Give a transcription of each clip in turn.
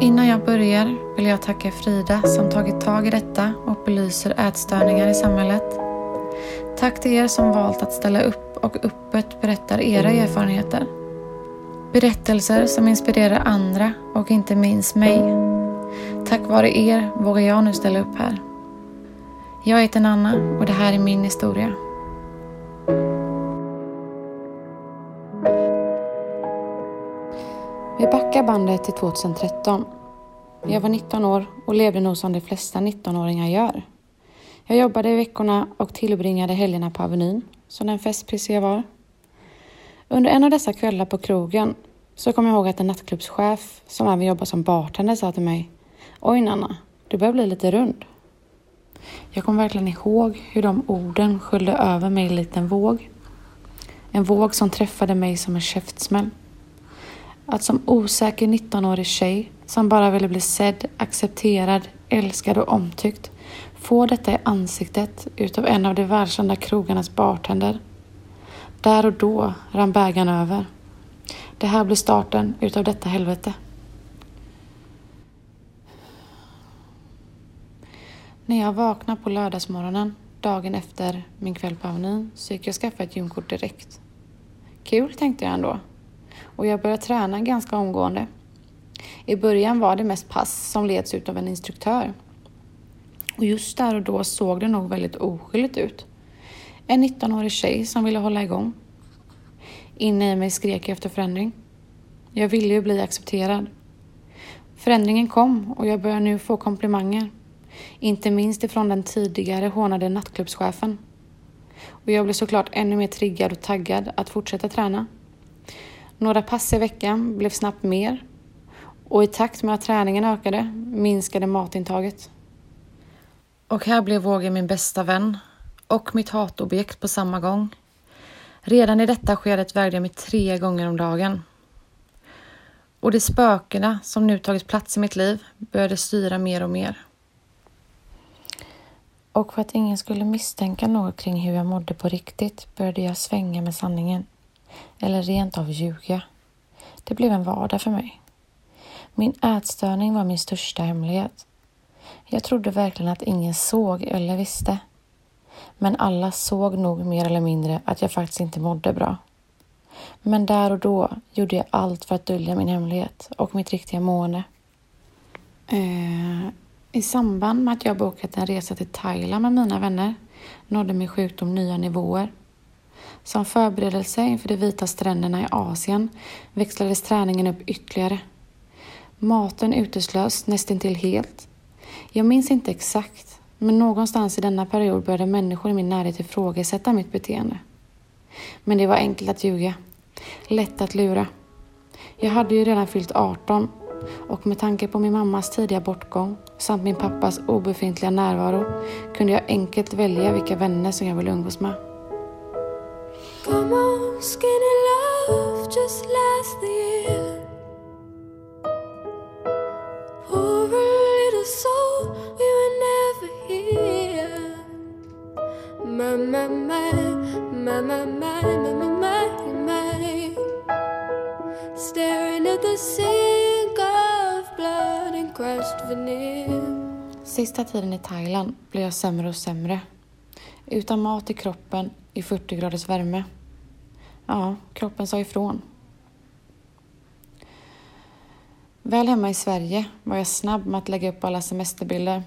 Innan jag börjar vill jag tacka Frida som tagit tag i detta och belyser ätstörningar i samhället. Tack till er som valt att ställa upp och öppet berättar era erfarenheter. Berättelser som inspirerar andra och inte minst mig. Tack vare er vågar jag nu ställa upp här. Jag heter Nanna och det här är min historia. Backar bandet till 2013. Jag var 19 år och levde nog som de flesta 19-åringar gör. Jag jobbade i veckorna och tillbringade helgerna på Avenyn, som den festprisse jag var. Under en av dessa kvällar på krogen så kom jag ihåg att en nattklubbschef som även jobbar som bartender sa till mig Oj Nanna, du börjar bli lite rund. Jag kommer verkligen ihåg hur de orden sköljde över mig likt en våg. En våg som träffade mig som en käftsmäll. Att som osäker 19-årig tjej som bara ville bli sedd, accepterad, älskad och omtyckt få detta i ansiktet utav en av de världskända krogarnas bartender. Där och då rann bägaren över. Det här blir starten utav detta helvete. När jag vaknade på lördagsmorgonen dagen efter min kväll på Avenyn så gick jag och skaffade ett gymkort direkt. Kul tänkte jag ändå. Och jag började träna ganska omgående. I början var det mest pass som leds ut av en instruktör. Och just där och då såg det nog väldigt oskyldigt ut. En 19-årig tjej som ville hålla igång. Inne i mig skrek jag efter förändring. Jag ville ju bli accepterad. Förändringen kom och jag börjar nu få komplimanger. Inte minst ifrån den tidigare hånade nattklubbschefen. Och jag blev såklart ännu mer triggad och taggad att fortsätta träna. Några pass i veckan blev snabbt mer och i takt med att träningen ökade minskade matintaget. Och här blev vågen min bästa vän och mitt hatobjekt på samma gång. Redan i detta skedet vägde jag mig tre gånger om dagen. Och de spökena som nu tagit plats i mitt liv började styra mer och mer. Och för att ingen skulle misstänka något kring hur jag mådde på riktigt började jag svänga med sanningen. Eller rent av ljuga. Det blev en vardag för mig. Min ätstörning var min största hemlighet. Jag trodde verkligen att ingen såg eller visste. Men alla såg nog mer eller mindre att jag faktiskt inte mådde bra. Men där och då gjorde jag allt för att dölja min hemlighet och mitt riktiga mående. Eh, I samband med att jag bokat en resa till Thailand med mina vänner nådde min sjukdom nya nivåer. Som förberedelse inför de vita stränderna i Asien växlades träningen upp ytterligare. Maten uteslöts nästintill helt. Jag minns inte exakt, men någonstans i denna period började människor i min närhet ifrågasätta mitt beteende. Men det var enkelt att ljuga. Lätt att lura. Jag hade ju redan fyllt 18 och med tanke på min mammas tidiga bortgång samt min pappas obefintliga närvaro kunde jag enkelt välja vilka vänner som jag ville umgås med. Come on, skinny love, just last the year. Poor little soul, we were never here. My, my, my, my, my, my, my, my, my, my. Staring at the sink of blood and crushed veneer. Sista tiden i Thailand blev jag sämre och sämre. Utan mat i kroppen i 40 graders värme. Ja, kroppen sa ifrån. Väl hemma i Sverige var jag snabb med att lägga upp alla semesterbilder.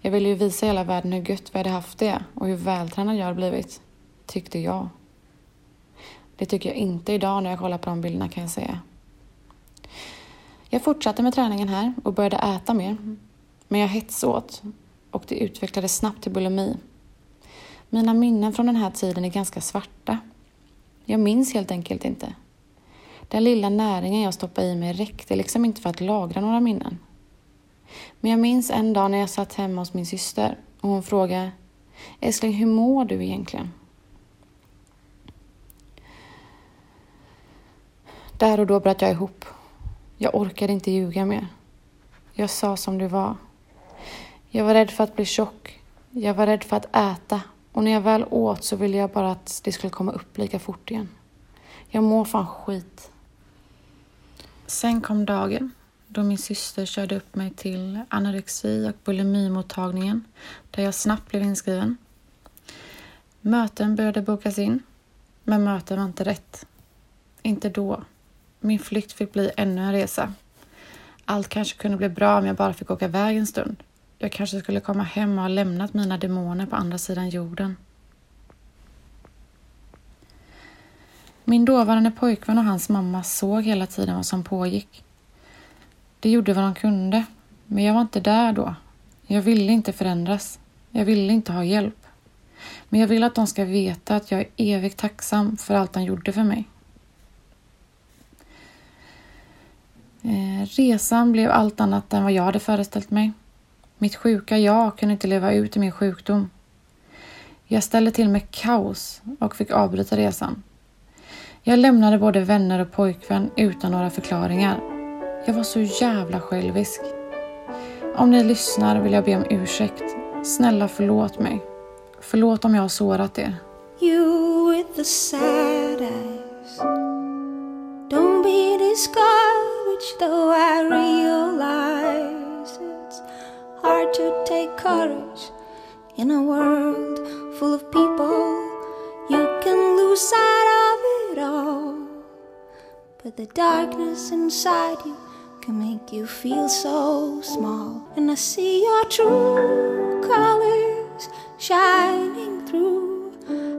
Jag ville ju visa hela världen hur gött vi hade haft det och hur vältränad jag hade blivit. Tyckte jag. Det tycker jag inte idag när jag kollar på de bilderna kan jag säga. Jag fortsatte med träningen här och började äta mer. Men jag hetsåt och det utvecklades snabbt till bulimi. Mina minnen från den här tiden är ganska svarta. Jag minns helt enkelt inte. Den lilla näringen jag stoppade i mig räckte liksom inte för att lagra några minnen. Men jag minns en dag när jag satt hemma hos min syster och hon frågade Älskling, hur mår du egentligen? Där och då bröt jag ihop. Jag orkade inte ljuga mer. Jag sa som det var. Jag var rädd för att bli tjock. Jag var rädd för att äta och när jag väl åt så ville jag bara att det skulle komma upp lika fort igen. Jag mår fan skit. Sen kom dagen då min syster körde upp mig till anorexi och bulimimottagningen där jag snabbt blev inskriven. Möten började bokas in, men möten var inte rätt. Inte då. Min flykt fick bli ännu en resa. Allt kanske kunde bli bra om jag bara fick åka iväg en stund. Jag kanske skulle komma hem och ha lämnat mina demoner på andra sidan jorden. Min dåvarande pojkvän och hans mamma såg hela tiden vad som pågick. De gjorde vad de kunde, men jag var inte där då. Jag ville inte förändras. Jag ville inte ha hjälp. Men jag vill att de ska veta att jag är evigt tacksam för allt de gjorde för mig. Eh, resan blev allt annat än vad jag hade föreställt mig. Mitt sjuka jag kunde inte leva ut i min sjukdom. Jag ställde till med kaos och fick avbryta resan. Jag lämnade både vänner och pojkvän utan några förklaringar. Jag var så jävla självisk. Om ni lyssnar vill jag be om ursäkt. Snälla förlåt mig. Förlåt om jag har sårat er. You with the sad eyes Don't be discouraged though I realize hard to take courage In a world full of people You can lose sight of it all But the darkness inside you can make you feel so small And I see your true colors shining through.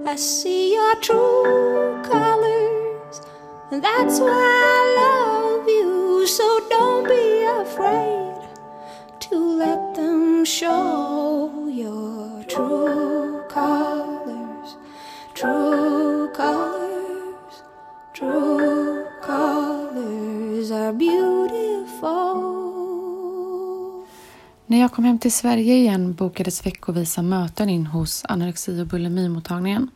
I see your true colors, and that's why I love you. So don't be afraid show your true colors, true colors, true colors are beautiful. När jag kom hem till Sverige igen bokades veckovisa möten in hos anorexi och bulimimottagningen.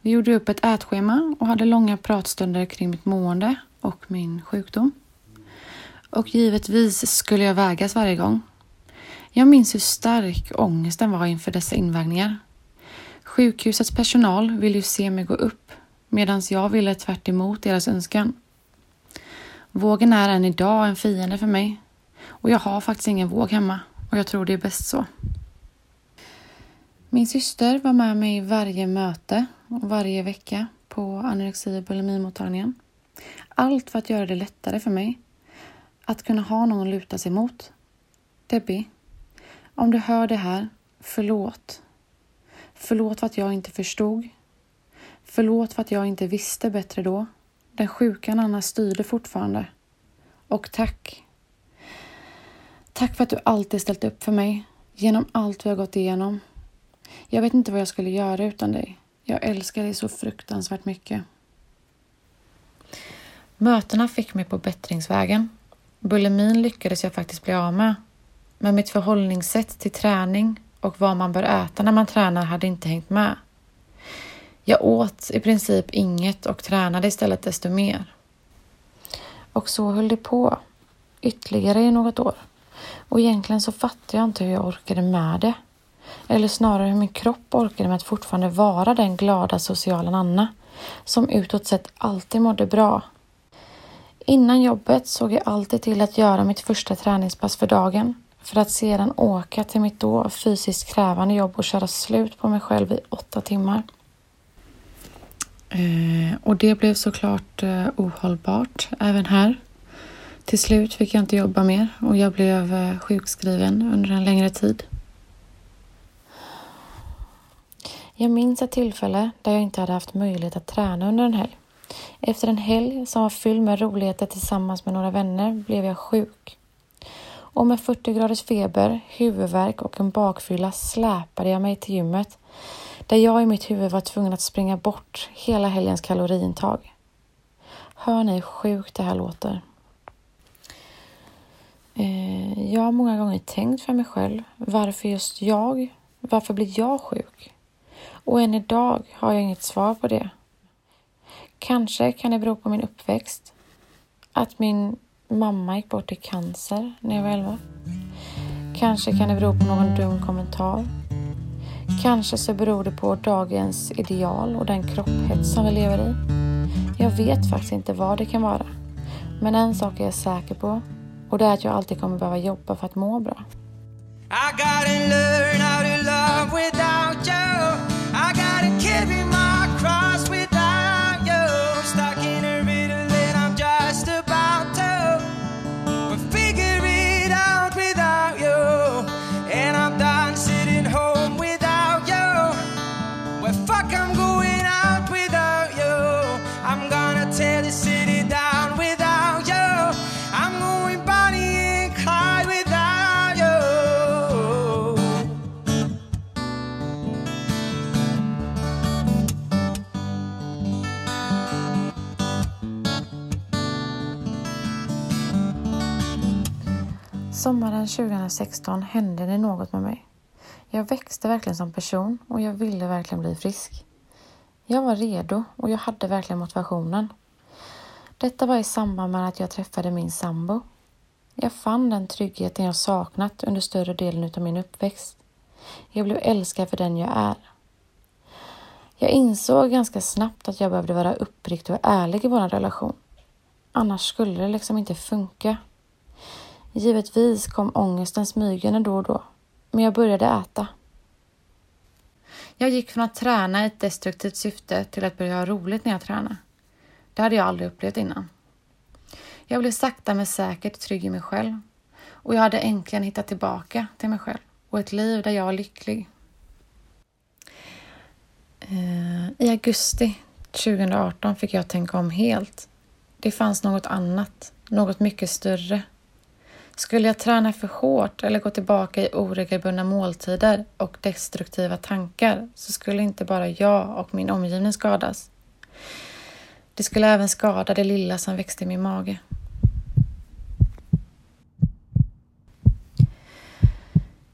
Vi gjorde upp ett ätschema och hade långa pratstunder kring mitt mående och min sjukdom. Och givetvis skulle jag vägas varje gång. Jag minns hur stark ångesten var inför dessa invägningar. Sjukhusets personal ville ju se mig gå upp medan jag ville tvärt deras önskan. Vågen är än idag en fiende för mig och jag har faktiskt ingen våg hemma och jag tror det är bäst så. Min syster var med mig i varje möte och varje vecka på anorexi och bulimimottagningen. Allt för att göra det lättare för mig att kunna ha någon att luta sig mot. Debbie, om du hör det här, förlåt. Förlåt för att jag inte förstod. Förlåt för att jag inte visste bättre då. Den sjuka Anna styrde fortfarande. Och tack Tack för att du alltid ställt upp för mig, genom allt vi har gått igenom. Jag vet inte vad jag skulle göra utan dig. Jag älskar dig så fruktansvärt mycket. Mötena fick mig på bättringsvägen. Bulimin lyckades jag faktiskt bli av med. Men mitt förhållningssätt till träning och vad man bör äta när man tränar hade inte hängt med. Jag åt i princip inget och tränade istället desto mer. Och så höll det på, ytterligare i något år. Och egentligen så fattar jag inte hur jag orkade med det. Eller snarare hur min kropp orkade med att fortfarande vara den glada sociala Anna som utåt sett alltid mådde bra. Innan jobbet såg jag alltid till att göra mitt första träningspass för dagen för att sedan åka till mitt då fysiskt krävande jobb och köra slut på mig själv i åtta timmar. Eh, och det blev såklart eh, ohållbart även här. Till slut fick jag inte jobba mer och jag blev eh, sjukskriven under en längre tid. Jag minns ett tillfälle där jag inte hade haft möjlighet att träna under en helg. Efter en helg som var fylld med roligheter tillsammans med några vänner blev jag sjuk. Och med 40 graders feber, huvudvärk och en bakfylla släpade jag mig till gymmet där jag i mitt huvud var tvungen att springa bort hela helgens kaloriintag. Hör ni hur sjukt det här låter? Eh, jag har många gånger tänkt för mig själv, varför just jag? Varför blir jag sjuk? Och än idag har jag inget svar på det. Kanske kan det bero på min uppväxt. Att min mamma gick bort i cancer när jag var 11. Kanske kan det bero på någon dum kommentar. Kanske så beror det på dagens ideal och den kropphets som vi lever i. Jag vet faktiskt inte vad det kan vara. Men en sak är jag säker på Och det är att jag alltid kommer behöva jobba för att må bra. Sommaren 2016 hände det något med mig. Jag växte verkligen som person och jag ville verkligen bli frisk. Jag var redo och jag hade verkligen motivationen. Detta var i samband med att jag träffade min sambo. Jag fann den tryggheten jag saknat under större delen av min uppväxt. Jag blev älskad för den jag är. Jag insåg ganska snabbt att jag behövde vara uppriktig och ärlig i vår relation. Annars skulle det liksom inte funka. Givetvis kom ångesten smygande då och då, men jag började äta. Jag gick från att träna i ett destruktivt syfte till att börja ha roligt när jag tränade. Det hade jag aldrig upplevt innan. Jag blev sakta men säkert trygg i mig själv och jag hade äntligen hittat tillbaka till mig själv och ett liv där jag var lycklig. Eh, I augusti 2018 fick jag tänka om helt. Det fanns något annat, något mycket större. Skulle jag träna för hårt eller gå tillbaka i oregelbundna måltider och destruktiva tankar så skulle inte bara jag och min omgivning skadas. Det skulle även skada det lilla som växte i min mage.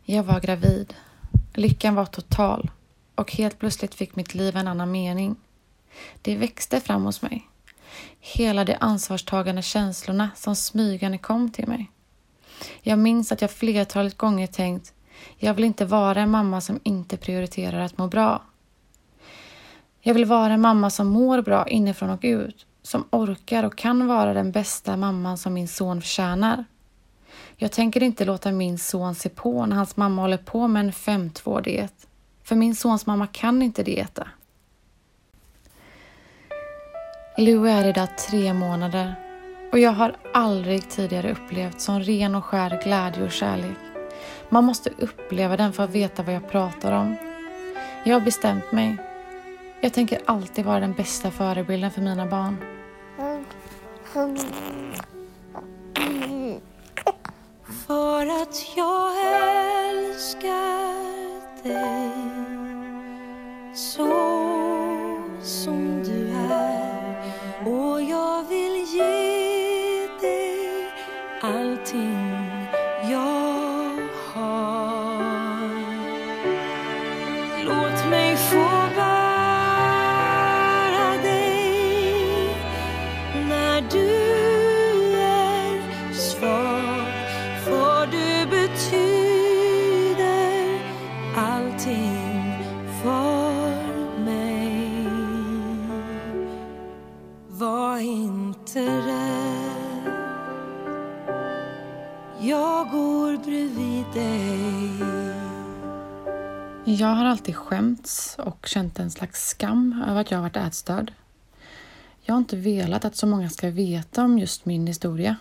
Jag var gravid. Lyckan var total och helt plötsligt fick mitt liv en annan mening. Det växte fram hos mig. Hela de ansvarstagande känslorna som smygande kom till mig. Jag minns att jag flertalet gånger tänkt, jag vill inte vara en mamma som inte prioriterar att må bra. Jag vill vara en mamma som mår bra inifrån och ut, som orkar och kan vara den bästa mamman som min son förtjänar. Jag tänker inte låta min son se på när hans mamma håller på med en 5-2-diet. För min sons mamma kan inte dieta. Lou är idag tre månader och jag har aldrig tidigare upplevt sån ren och skär glädje och kärlek. Man måste uppleva den för att veta vad jag pratar om. Jag har bestämt mig. Jag tänker alltid vara den bästa förebilden för mina barn. För att jag älskar dig så som du inte rädd Jag går bredvid dig Jag har alltid skämts och känt en slags skam över att jag har varit ätstörd. Jag har inte velat att så många ska veta om just min historia.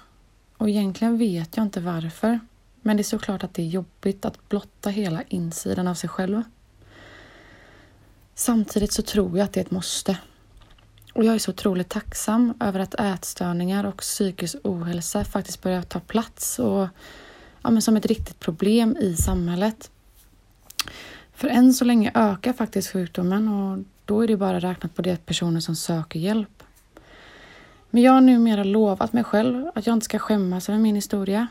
Och egentligen vet jag inte varför. Men det är såklart att det är jobbigt att blotta hela insidan av sig själv. Samtidigt så tror jag att det är ett måste. Och jag är så otroligt tacksam över att ätstörningar och psykisk ohälsa faktiskt börjar ta plats och ja, men som ett riktigt problem i samhället. För än så länge ökar faktiskt sjukdomen och då är det bara räknat på de personer som söker hjälp. Men jag har numera lovat mig själv att jag inte ska skämmas över min historia.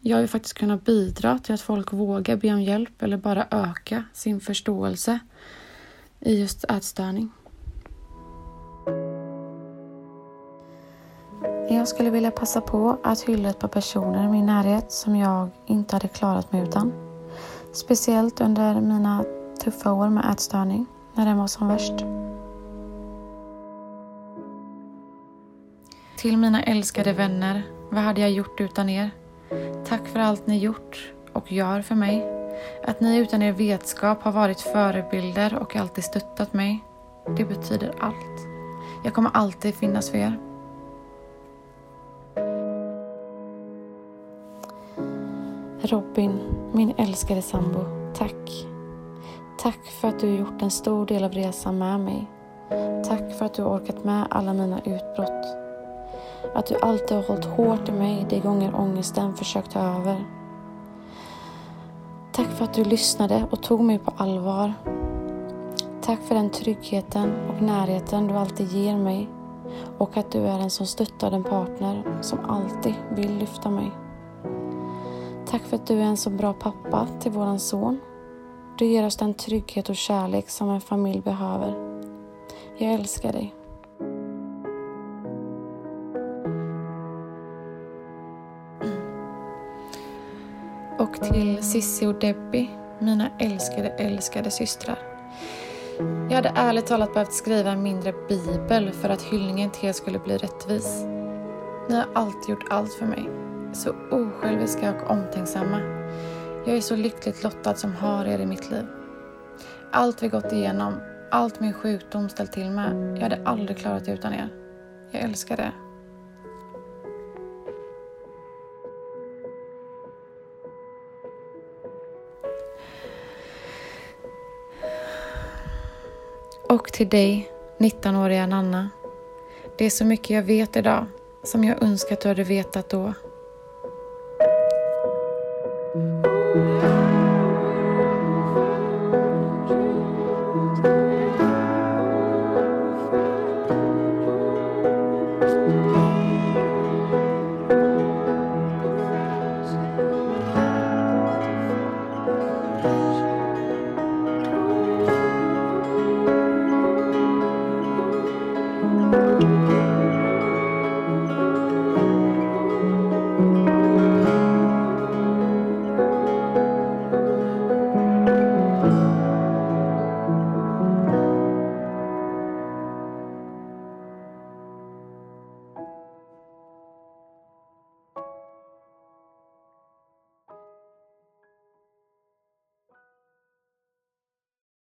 Jag vill faktiskt kunna bidra till att folk vågar be om hjälp eller bara öka sin förståelse i just ätstörning. Jag skulle vilja passa på att hylla ett par personer i min närhet som jag inte hade klarat mig utan. Speciellt under mina tuffa år med ätstörning, när den var som värst. Till mina älskade vänner, vad hade jag gjort utan er? Tack för allt ni gjort och gör för mig. Att ni utan er vetskap har varit förebilder och alltid stöttat mig. Det betyder allt. Jag kommer alltid finnas för er. Robin, min älskade sambo, tack. Tack för att du gjort en stor del av resan med mig. Tack för att du orkat med alla mina utbrott. Att du alltid har hållit hårt i mig de gånger ångesten försökt ta över. Tack för att du lyssnade och tog mig på allvar. Tack för den tryggheten och närheten du alltid ger mig och att du är en som stöttar den partner som alltid vill lyfta mig. Tack för att du är en så bra pappa till våran son. Du ger oss den trygghet och kärlek som en familj behöver. Jag älskar dig. Och till Sissi och Debbie, mina älskade, älskade systrar. Jag hade ärligt talat behövt skriva en mindre bibel för att hyllningen till er skulle bli rättvis. Ni har alltid gjort allt för mig. Så osjälviska och omtänksamma. Jag är så lyckligt lottad som har er i mitt liv. Allt vi gått igenom, allt min sjukdom ställt till med, jag hade aldrig klarat det utan er. Jag älskar det. Och till dig, 19-åriga Nanna. Det är så mycket jag vet idag som jag önskar att du hade vetat då.